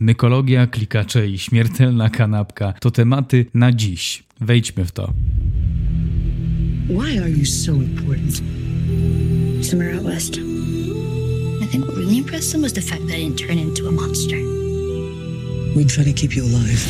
Mykologia, klikacze i śmiertelna kanapka to tematy na dziś. Wejdźmy w to. Why are you so important? Somewhere out west. I think what really impressed him was the fact that I didn't turn into a monster. We try to keep you alive.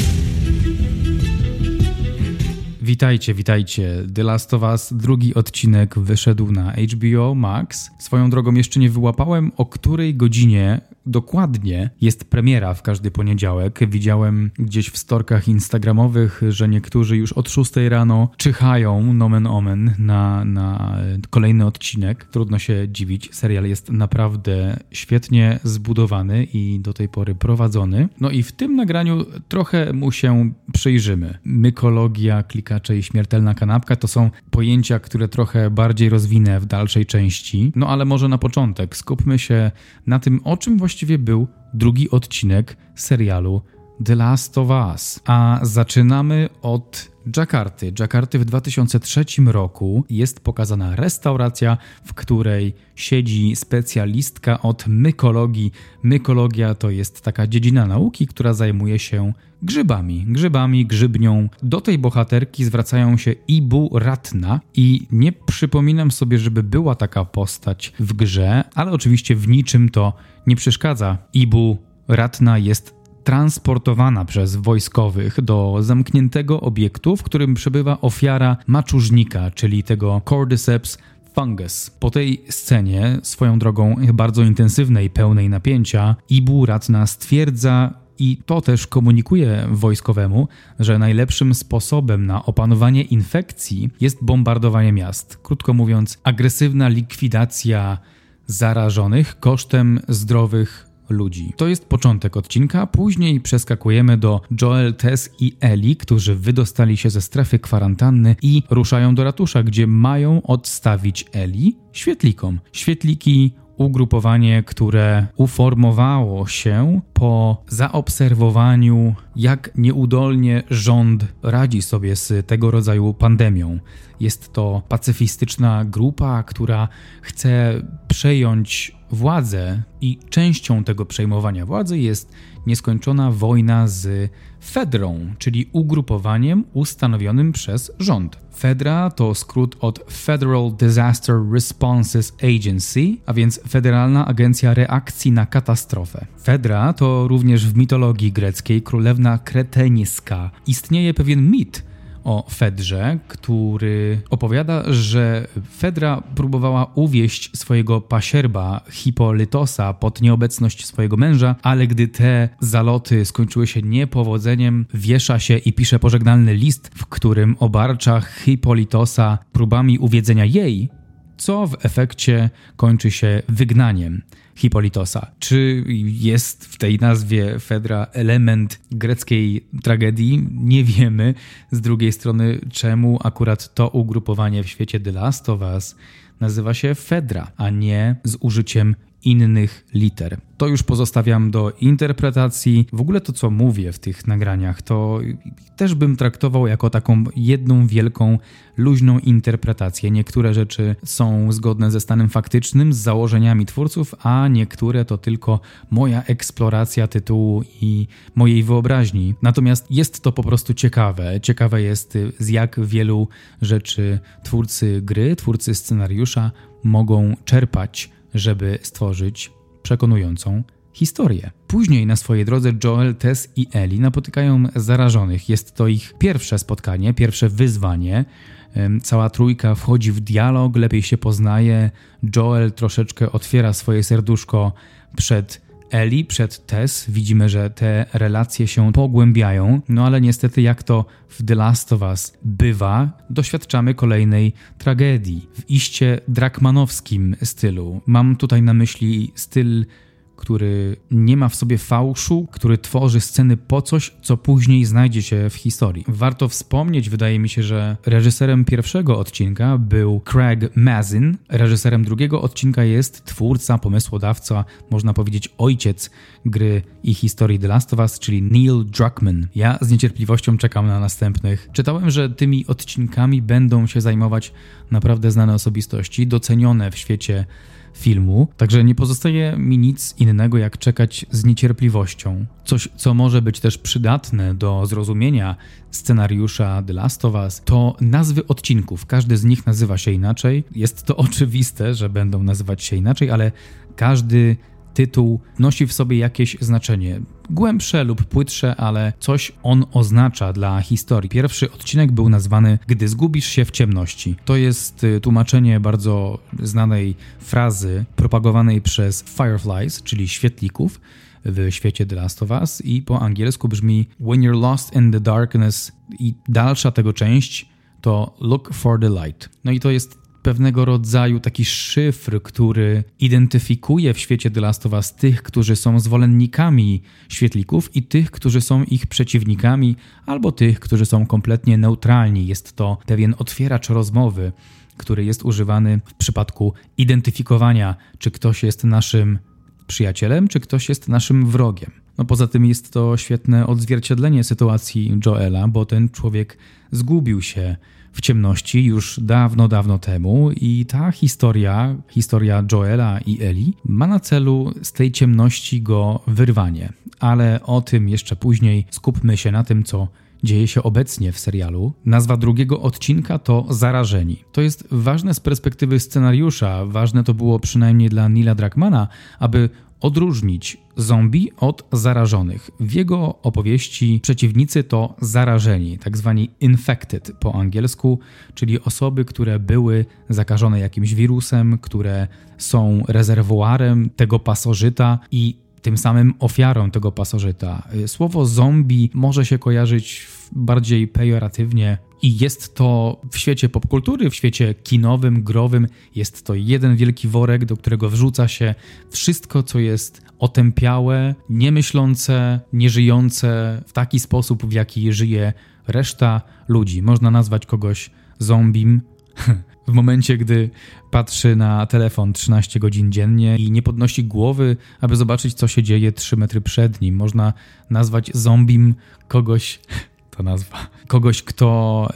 Witajcie, witajcie. The Last of Us, drugi odcinek wyszedł na HBO Max. Swoją drogą jeszcze nie wyłapałem, o której godzinie dokładnie jest premiera w każdy poniedziałek. Widziałem gdzieś w storkach instagramowych, że niektórzy już od 6 rano czyhają nomen omen na, na kolejny odcinek. Trudno się dziwić, serial jest naprawdę świetnie zbudowany i do tej pory prowadzony. No i w tym nagraniu trochę mu się przyjrzymy. Mykologia, klikacze i śmiertelna kanapka to są pojęcia, które trochę bardziej rozwinę w dalszej części. No ale może na początek skupmy się na tym, o czym właściwie właściwie był drugi odcinek serialu The Last of Us. A zaczynamy od Jakarty. Jakarty w 2003 roku jest pokazana restauracja, w której siedzi specjalistka od mykologii. Mykologia to jest taka dziedzina nauki, która zajmuje się grzybami, grzybami, grzybnią. Do tej bohaterki zwracają się Ibu Ratna i nie przypominam sobie, żeby była taka postać w grze, ale oczywiście w niczym to nie przeszkadza. Ibu Ratna jest transportowana przez wojskowych do zamkniętego obiektu, w którym przebywa ofiara maczużnika, czyli tego Cordyceps fungus. Po tej scenie, swoją drogą bardzo intensywnej, pełnej napięcia, Ibu Ratna stwierdza, i to też komunikuje wojskowemu, że najlepszym sposobem na opanowanie infekcji jest bombardowanie miast. Krótko mówiąc, agresywna likwidacja zarażonych kosztem zdrowych ludzi. To jest początek odcinka, później przeskakujemy do Joel, Tess i Ellie, którzy wydostali się ze strefy kwarantanny i ruszają do ratusza, gdzie mają odstawić Ellie świetlikom. Świetliki ugrupowanie, które uformowało się po zaobserwowaniu, jak nieudolnie rząd radzi sobie z tego rodzaju pandemią. Jest to pacyfistyczna grupa, która chce przejąć władzę i częścią tego przejmowania władzy jest nieskończona wojna z Fedrą, czyli ugrupowaniem ustanowionym przez rząd. Fedra to skrót od Federal Disaster Responses Agency, a więc Federalna Agencja Reakcji na Katastrofę. Fedra to również w mitologii greckiej królewna kreteńska. Istnieje pewien mit, o Fedrze, który opowiada, że Fedra próbowała uwieść swojego pasierba Hipolytosa pod nieobecność swojego męża, ale gdy te zaloty skończyły się niepowodzeniem, wiesza się i pisze pożegnalny list, w którym obarcza Hipolytosa próbami uwiedzenia jej, co w efekcie kończy się wygnaniem. Hipolitosa. Czy jest w tej nazwie Fedra element greckiej tragedii? Nie wiemy. Z drugiej strony, czemu akurat to ugrupowanie w świecie The Last of Us nazywa się Fedra, a nie z użyciem innych liter. To już pozostawiam do interpretacji. W ogóle to, co mówię w tych nagraniach, to też bym traktował jako taką jedną wielką, luźną interpretację. Niektóre rzeczy są zgodne ze stanem faktycznym, z założeniami twórców, a niektóre to tylko moja eksploracja tytułu i mojej wyobraźni. Natomiast jest to po prostu ciekawe. Ciekawe jest, z jak wielu rzeczy twórcy gry, twórcy scenariusza mogą czerpać żeby stworzyć przekonującą historię. Później na swojej drodze Joel, Tess i Ellie napotykają zarażonych. Jest to ich pierwsze spotkanie, pierwsze wyzwanie. Cała trójka wchodzi w dialog, lepiej się poznaje. Joel troszeczkę otwiera swoje serduszko przed Eli przed Tess widzimy, że te relacje się pogłębiają, no ale niestety jak to w The Last of Us bywa, doświadczamy kolejnej tragedii w iście drakmanowskim stylu. Mam tutaj na myśli styl który nie ma w sobie fałszu, który tworzy sceny po coś, co później znajdzie się w historii. Warto wspomnieć, wydaje mi się, że reżyserem pierwszego odcinka był Craig Mazin, reżyserem drugiego odcinka jest twórca, pomysłodawca, można powiedzieć ojciec gry i historii The Last of Us, czyli Neil Druckmann. Ja z niecierpliwością czekam na następnych. Czytałem, że tymi odcinkami będą się zajmować naprawdę znane osobistości, docenione w świecie filmu, także nie pozostaje mi nic innego jak czekać z niecierpliwością. Coś, co może być też przydatne do zrozumienia scenariusza The Last of Us, to nazwy odcinków. Każdy z nich nazywa się inaczej. Jest to oczywiste, że będą nazywać się inaczej, ale każdy tytuł nosi w sobie jakieś znaczenie. Głębsze lub płytsze, ale coś on oznacza dla historii. Pierwszy odcinek był nazwany Gdy zgubisz się w ciemności. To jest y, tłumaczenie bardzo znanej frazy propagowanej przez Fireflies, czyli świetlików w świecie The Last of Us i po angielsku brzmi When you're lost in the darkness i dalsza tego część to Look for the light. No i to jest pewnego rodzaju taki szyfr, który identyfikuje w świecie The Last of Us tych, którzy są zwolennikami świetlików i tych, którzy są ich przeciwnikami, albo tych, którzy są kompletnie neutralni. Jest to pewien otwieracz rozmowy, który jest używany w przypadku identyfikowania, czy ktoś jest naszym przyjacielem, czy ktoś jest naszym wrogiem. No poza tym jest to świetne odzwierciedlenie sytuacji Joela, bo ten człowiek zgubił się w ciemności już dawno, dawno temu i ta historia, historia Joela i Eli, ma na celu z tej ciemności go wyrwanie. Ale o tym jeszcze później skupmy się na tym, co dzieje się obecnie w serialu. Nazwa drugiego odcinka to Zarażeni. To jest ważne z perspektywy scenariusza, ważne to było przynajmniej dla Nila Druckmana, aby odróżnić zombie od zarażonych. W jego opowieści przeciwnicy to zarażeni, tak zwani infected po angielsku, czyli osoby, które były zakażone jakimś wirusem, które są rezerwuarem tego pasożyta i tym samym ofiarą tego pasożyta. Słowo zombie może się kojarzyć bardziej pejoratywnie i jest to w świecie popkultury, w świecie kinowym, growym, jest to jeden wielki worek, do którego wrzuca się wszystko, co jest otępiałe, niemyślące, nieżyjące w taki sposób, w jaki żyje reszta ludzi. Można nazwać kogoś zombim, w momencie, gdy patrzy na telefon 13 godzin dziennie i nie podnosi głowy, aby zobaczyć, co się dzieje 3 metry przed nim. Można nazwać zombim kogoś, nazwa, kogoś, kto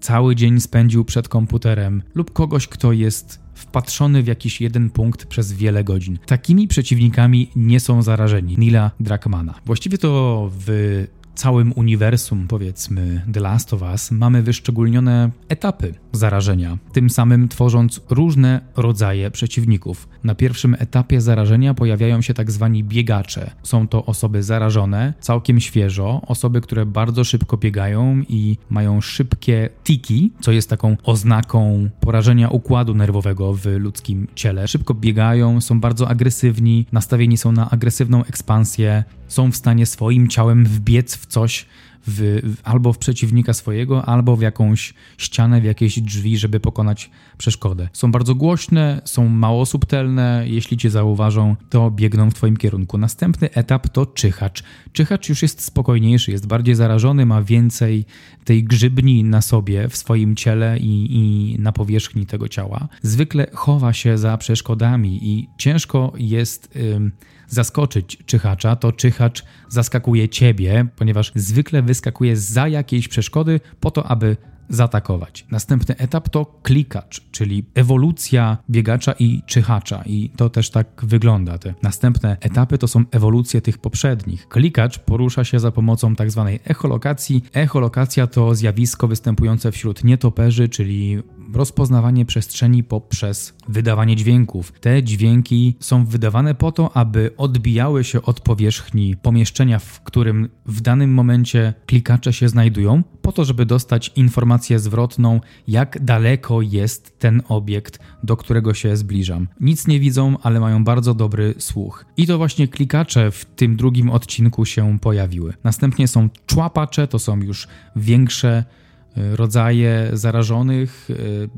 cały dzień spędził przed komputerem, lub kogoś, kto jest wpatrzony w jakiś jeden punkt przez wiele godzin. Takimi przeciwnikami nie są zarażeni. Nila Drakmana. Właściwie to w całym uniwersum, powiedzmy, The Last of Us, mamy wyszczególnione etapy zarażenia, tym samym tworząc różne rodzaje przeciwników. Na pierwszym etapie zarażenia pojawiają się tak zwani biegacze. Są to osoby zarażone, całkiem świeżo, osoby, które bardzo szybko biegają i mają szybkie tiki, co jest taką oznaką porażenia układu nerwowego w ludzkim ciele. Szybko biegają, są bardzo agresywni, nastawieni są na agresywną ekspansję, są w stanie swoim ciałem wbiec w coś, w, albo w przeciwnika swojego, albo w jakąś ścianę, w jakieś drzwi, żeby pokonać przeszkodę. Są bardzo głośne, są mało subtelne, jeśli cię zauważą, to biegną w twoim kierunku. Następny etap to czyhacz. Czyhacz już jest spokojniejszy, jest bardziej zarażony, ma więcej tej grzybni na sobie, w swoim ciele i, i na powierzchni tego ciała. Zwykle chowa się za przeszkodami i ciężko jest zaskoczyć czyhacza, to czyhacz zaskakuje ciebie, ponieważ zwykle wyskakuje za jakiejś przeszkody po to, aby zaatakować. Następny etap to klikacz, czyli ewolucja biegacza i czyhacza i to też tak wygląda. Te następne etapy to są ewolucje tych poprzednich. Klikacz porusza się za pomocą tak zwanej echolokacji. Echolokacja to zjawisko występujące wśród nietoperzy, czyli rozpoznawanie przestrzeni poprzez wydawanie dźwięków. Te dźwięki są wydawane po to, aby odbijały się od powierzchni pomieszczenia, w którym w danym momencie klikacze się znajdują, po to, żeby dostać informację zwrotną, jak daleko jest ten obiekt, do którego się zbliżam. Nic nie widzą, ale mają bardzo dobry słuch. I to właśnie klikacze w tym drugim odcinku się pojawiły. Następnie są człapacze, to są już większe rodzaje zarażonych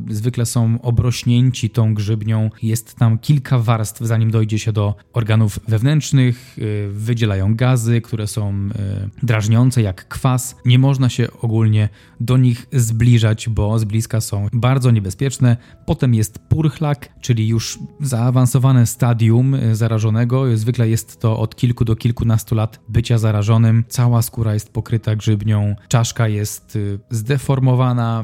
e, zwykle są obrośnięci tą grzybnią. Jest tam kilka warstw, zanim dojdzie się do organów wewnętrznych. E, wydzielają gazy, które są e, drażniące, jak kwas. Nie można się ogólnie do nich zbliżać, bo z bliska są bardzo niebezpieczne. Potem jest purchlak, czyli już zaawansowane stadium zarażonego. Zwykle jest to od kilku do kilkunastu lat bycia zarażonym. Cała skóra jest pokryta grzybnią, czaszka jest zdeformowana,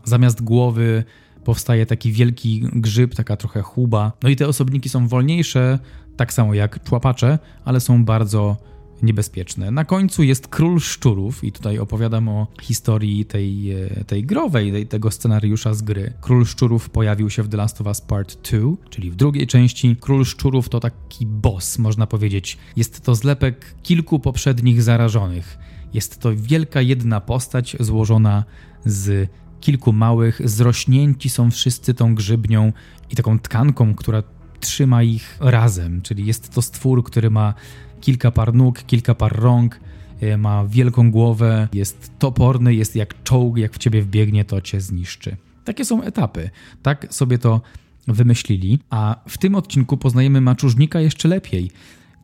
zamiast głowy powstaje taki wielki grzyb, taka trochę chuba. No i te osobniki są wolniejsze, tak samo jak człapacze, ale są bardzo niebezpieczne. Na końcu jest Król Szczurów i tutaj opowiadam o historii tej, e, tej growej, tej, tego scenariusza z gry. Król Szczurów pojawił się w The Last of Us Part 2, czyli w drugiej części. Król Szczurów to taki boss, można powiedzieć. Jest to zlepek kilku poprzednich zarażonych. Jest to wielka jedna postać złożona z kilku małych, zrośnięci są wszyscy tą grzybnią i taką tkanką, która trzyma ich razem, czyli jest to stwór, który ma kilka par nóg, kilka par rąk, e, ma wielką głowę, jest toporny, jest jak czołg, jak w ciebie wbiegnie, to cię zniszczy. Takie są etapy. Tak sobie to wymyślili, a w tym odcinku poznajemy maczużnika jeszcze lepiej.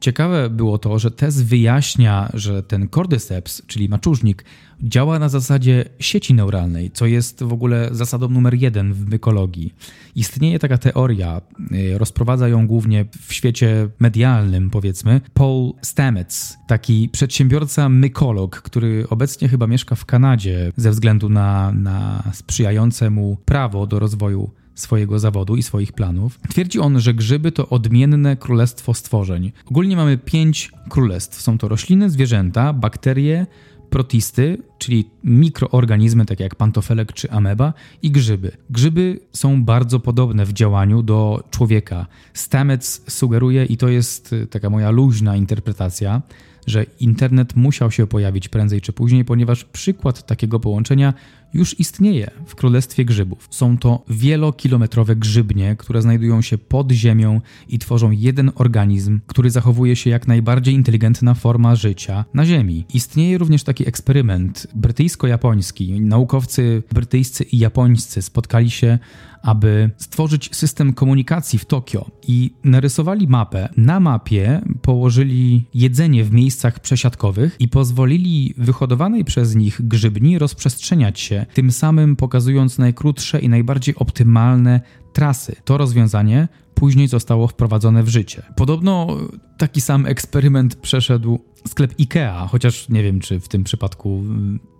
Ciekawe było to, że Tess wyjaśnia, że ten cordyceps, czyli maczużnik, działa na zasadzie sieci neuralnej, co jest w ogóle zasadą numer jeden w mykologii. Istnieje taka teoria, y, rozprowadza ją głównie w świecie medialnym, powiedzmy, Paul Stamets, taki przedsiębiorca mykolog, który obecnie chyba mieszka w Kanadzie ze względu na, na sprzyjające mu prawo do rozwoju swojego zawodu i swoich planów. Twierdzi on, że grzyby to odmienne królestwo stworzeń. Ogólnie mamy pięć królestw. Są to rośliny, zwierzęta, bakterie, protisty, czyli mikroorganizmy takie jak pantofelek czy ameba i grzyby. Grzyby są bardzo podobne w działaniu do człowieka. Stamets sugeruje, i to jest y, taka moja luźna interpretacja, że internet musiał się pojawić prędzej czy później, ponieważ przykład takiego połączenia już istnieje w Królestwie Grzybów. Są to wielokilometrowe grzybnie, które znajdują się pod ziemią i tworzą jeden organizm, który zachowuje się jak najbardziej inteligentna forma życia na Ziemi. Istnieje również taki eksperyment brytyjsko-japoński. Naukowcy brytyjscy i japońscy spotkali się, aby stworzyć system komunikacji w Tokio i narysowali mapę. Na mapie położyli jedzenie w miejscach przesiadkowych i pozwolili wyhodowanej przez nich grzybni rozprzestrzeniać się, tym samym pokazując najkrótsze i najbardziej optymalne trasy. To rozwiązanie później zostało wprowadzone w życie. Podobno taki sam eksperyment przeszedł sklep IKEA, chociaż nie wiem, czy w tym przypadku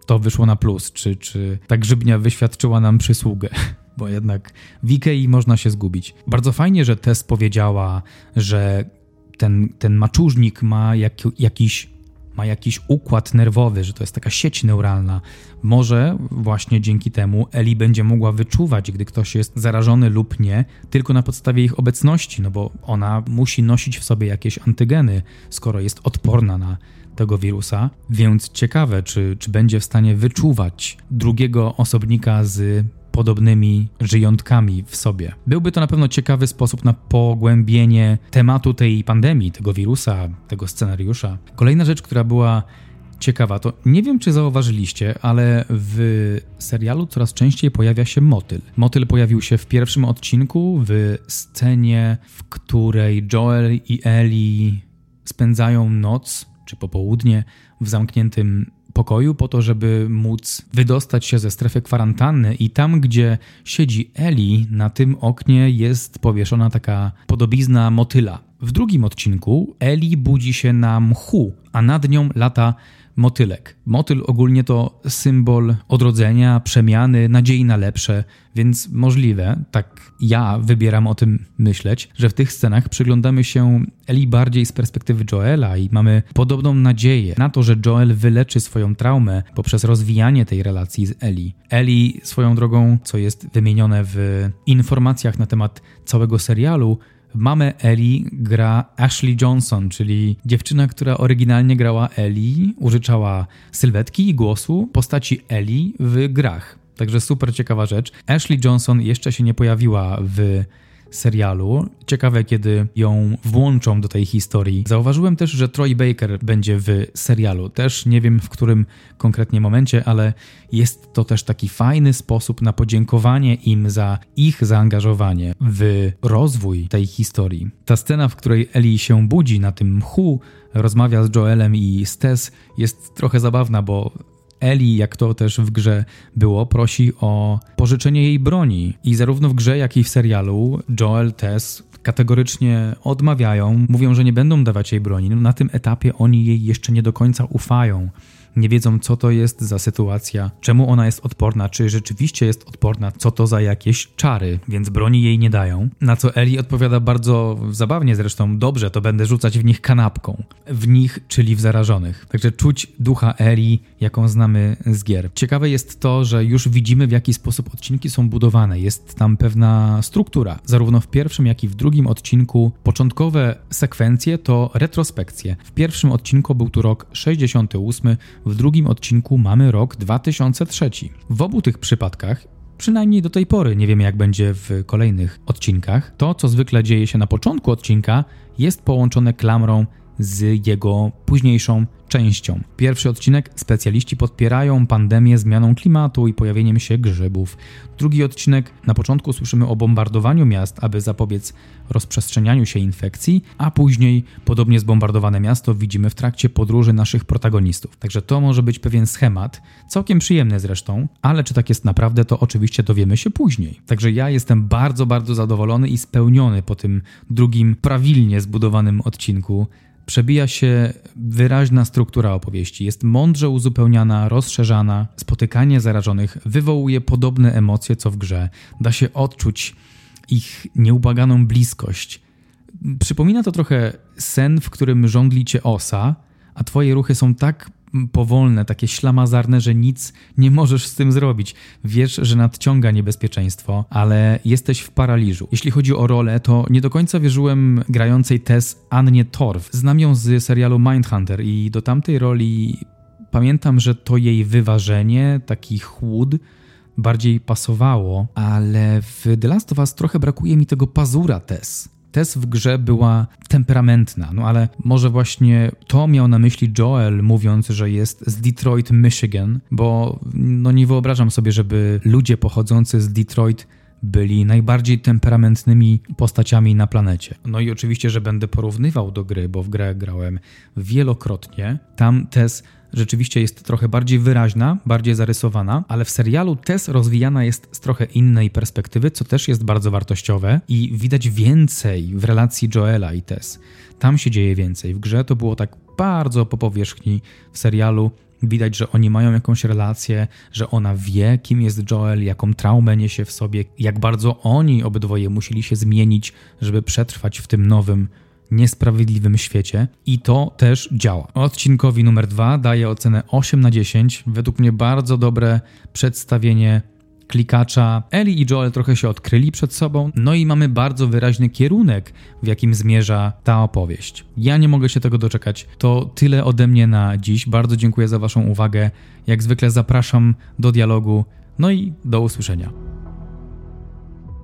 to wyszło na plus, czy, czy ta grzybnia wyświadczyła nam przysługę bo jednak w Ikei można się zgubić. Bardzo fajnie, że Tess powiedziała, że ten, ten maczużnik ma jak, jakiś ma jakiś układ nerwowy, że to jest taka sieć neuralna. Może właśnie dzięki temu Eli będzie mogła wyczuwać, gdy ktoś jest zarażony lub nie, tylko na podstawie ich obecności, no bo ona musi nosić w sobie jakieś antygeny, skoro jest odporna na tego wirusa. Więc ciekawe, czy, czy będzie w stanie wyczuwać drugiego osobnika z podobnymi żyjątkami w sobie. Byłby to na pewno ciekawy sposób na pogłębienie tematu tej pandemii, tego wirusa, tego scenariusza. Kolejna rzecz, która była ciekawa, to nie wiem, czy zauważyliście, ale w serialu coraz częściej pojawia się motyl. Motyl pojawił się w pierwszym odcinku, w scenie, w której Joel i Ellie spędzają noc czy popołudnie w zamkniętym pokoju po to, żeby móc wydostać się ze strefy kwarantanny i tam, gdzie siedzi Eli, na tym oknie jest powieszona taka podobizna motyla. W drugim odcinku Eli budzi się na mchu, a nad nią lata motylek. Motyl ogólnie to symbol odrodzenia, przemiany, nadziei na lepsze, więc możliwe, tak ja wybieram o tym myśleć, że w tych scenach przyglądamy się Eli bardziej z perspektywy Joela i mamy podobną nadzieję na to, że Joel wyleczy swoją traumę poprzez rozwijanie tej relacji z Eli. Eli swoją drogą, co jest wymienione w informacjach na temat całego serialu, Mamę Eli gra Ashley Johnson, czyli dziewczyna, która oryginalnie grała Eli, użyczała sylwetki i głosu postaci Eli w grach. Także super ciekawa rzecz. Ashley Johnson jeszcze się nie pojawiła w serialu. Ciekawe, kiedy ją włączą do tej historii. Zauważyłem też, że Troy Baker będzie w serialu. Też nie wiem w którym konkretnie momencie, ale jest to też taki fajny sposób na podziękowanie im za ich zaangażowanie w rozwój tej historii. Ta scena, w której Ellie się budzi na tym mchu, rozmawia z Joelem i Stes, jest trochę zabawna, bo Eli, jak to też w grze było, prosi o pożyczenie jej broni. I zarówno w grze, jak i w serialu Joel, Tess kategorycznie odmawiają, mówią, że nie będą dawać jej broni. No, na tym etapie oni jej jeszcze nie do końca ufają. Nie wiedzą, co to jest za sytuacja, czemu ona jest odporna, czy rzeczywiście jest odporna, co to za jakieś czary, więc broni jej nie dają. Na co Eli odpowiada bardzo zabawnie zresztą, dobrze, to będę rzucać w nich kanapką. W nich, czyli w zarażonych. Także czuć ducha Eli, jaką znamy z gier. Ciekawe jest to, że już widzimy, w jaki sposób odcinki są budowane. Jest tam pewna struktura. Zarówno w pierwszym, jak i w drugim odcinku początkowe sekwencje to retrospekcje. W pierwszym odcinku był tu rok 68, w drugim odcinku mamy rok 2003. W obu tych przypadkach Przynajmniej do tej pory, nie wiemy jak będzie w kolejnych odcinkach. To, co zwykle dzieje się na początku odcinka, jest połączone klamrą z jego późniejszą częścią. Pierwszy odcinek specjaliści podpierają pandemię zmianą klimatu i pojawieniem się grzybów. Drugi odcinek na początku słyszymy o bombardowaniu miast, aby zapobiec rozprzestrzenianiu się infekcji, a później podobnie zbombardowane miasto widzimy w trakcie podróży naszych protagonistów. Także to może być pewien schemat, całkiem przyjemny zresztą, ale czy tak jest naprawdę, to oczywiście dowiemy się później. Także ja jestem bardzo, bardzo zadowolony i spełniony po tym drugim prawilnie zbudowanym odcinku przebija się wyraźna struktura opowieści. Jest mądrze uzupełniana, rozszerzana. Spotykanie zarażonych wywołuje podobne emocje co w grze. Da się odczuć ich nieubaganą bliskość. Przypomina to trochę sen, w którym żądli cię osa, a twoje ruchy są tak powolne, takie ślamazarne, że nic nie możesz z tym zrobić. Wiesz, że nadciąga niebezpieczeństwo, ale jesteś w paraliżu. Jeśli chodzi o rolę, to nie do końca wierzyłem grającej Tess Annie Torf. Znam ją z serialu Mindhunter i do tamtej roli pamiętam, że to jej wyważenie, taki chłód, bardziej pasowało, ale w The Last of Us trochę brakuje mi tego pazura Tess. Tess w grze była temperamentna, no ale może właśnie to miał na myśli Joel, mówiąc, że jest z Detroit, Michigan, bo no nie wyobrażam sobie, żeby ludzie pochodzący z Detroit byli najbardziej temperamentnymi postaciami na planecie. No i oczywiście, że będę porównywał do gry, bo w grę grałem wielokrotnie. Tam Tess rzeczywiście jest trochę bardziej wyraźna, bardziej zarysowana, ale w serialu Tess rozwijana jest z trochę innej perspektywy, co też jest bardzo wartościowe i widać więcej w relacji Joela i Tess. Tam się dzieje więcej. W grze to było tak bardzo po powierzchni, w serialu Widać, że oni mają jakąś relację, że ona wie, kim jest Joel, jaką traumę niesie w sobie, jak bardzo oni obydwoje musieli się zmienić, żeby przetrwać w tym nowym, niesprawiedliwym świecie i to też działa. Odcinkowi numer dwa daje ocenę 8 na 10. Według mnie bardzo dobre przedstawienie klikacza. Eli i Joel trochę się odkryli przed sobą, no i mamy bardzo wyraźny kierunek, w jakim zmierza ta opowieść. Ja nie mogę się tego doczekać. To tyle ode mnie na dziś. Bardzo dziękuję za Waszą uwagę. Jak zwykle zapraszam do dialogu. No i do usłyszenia.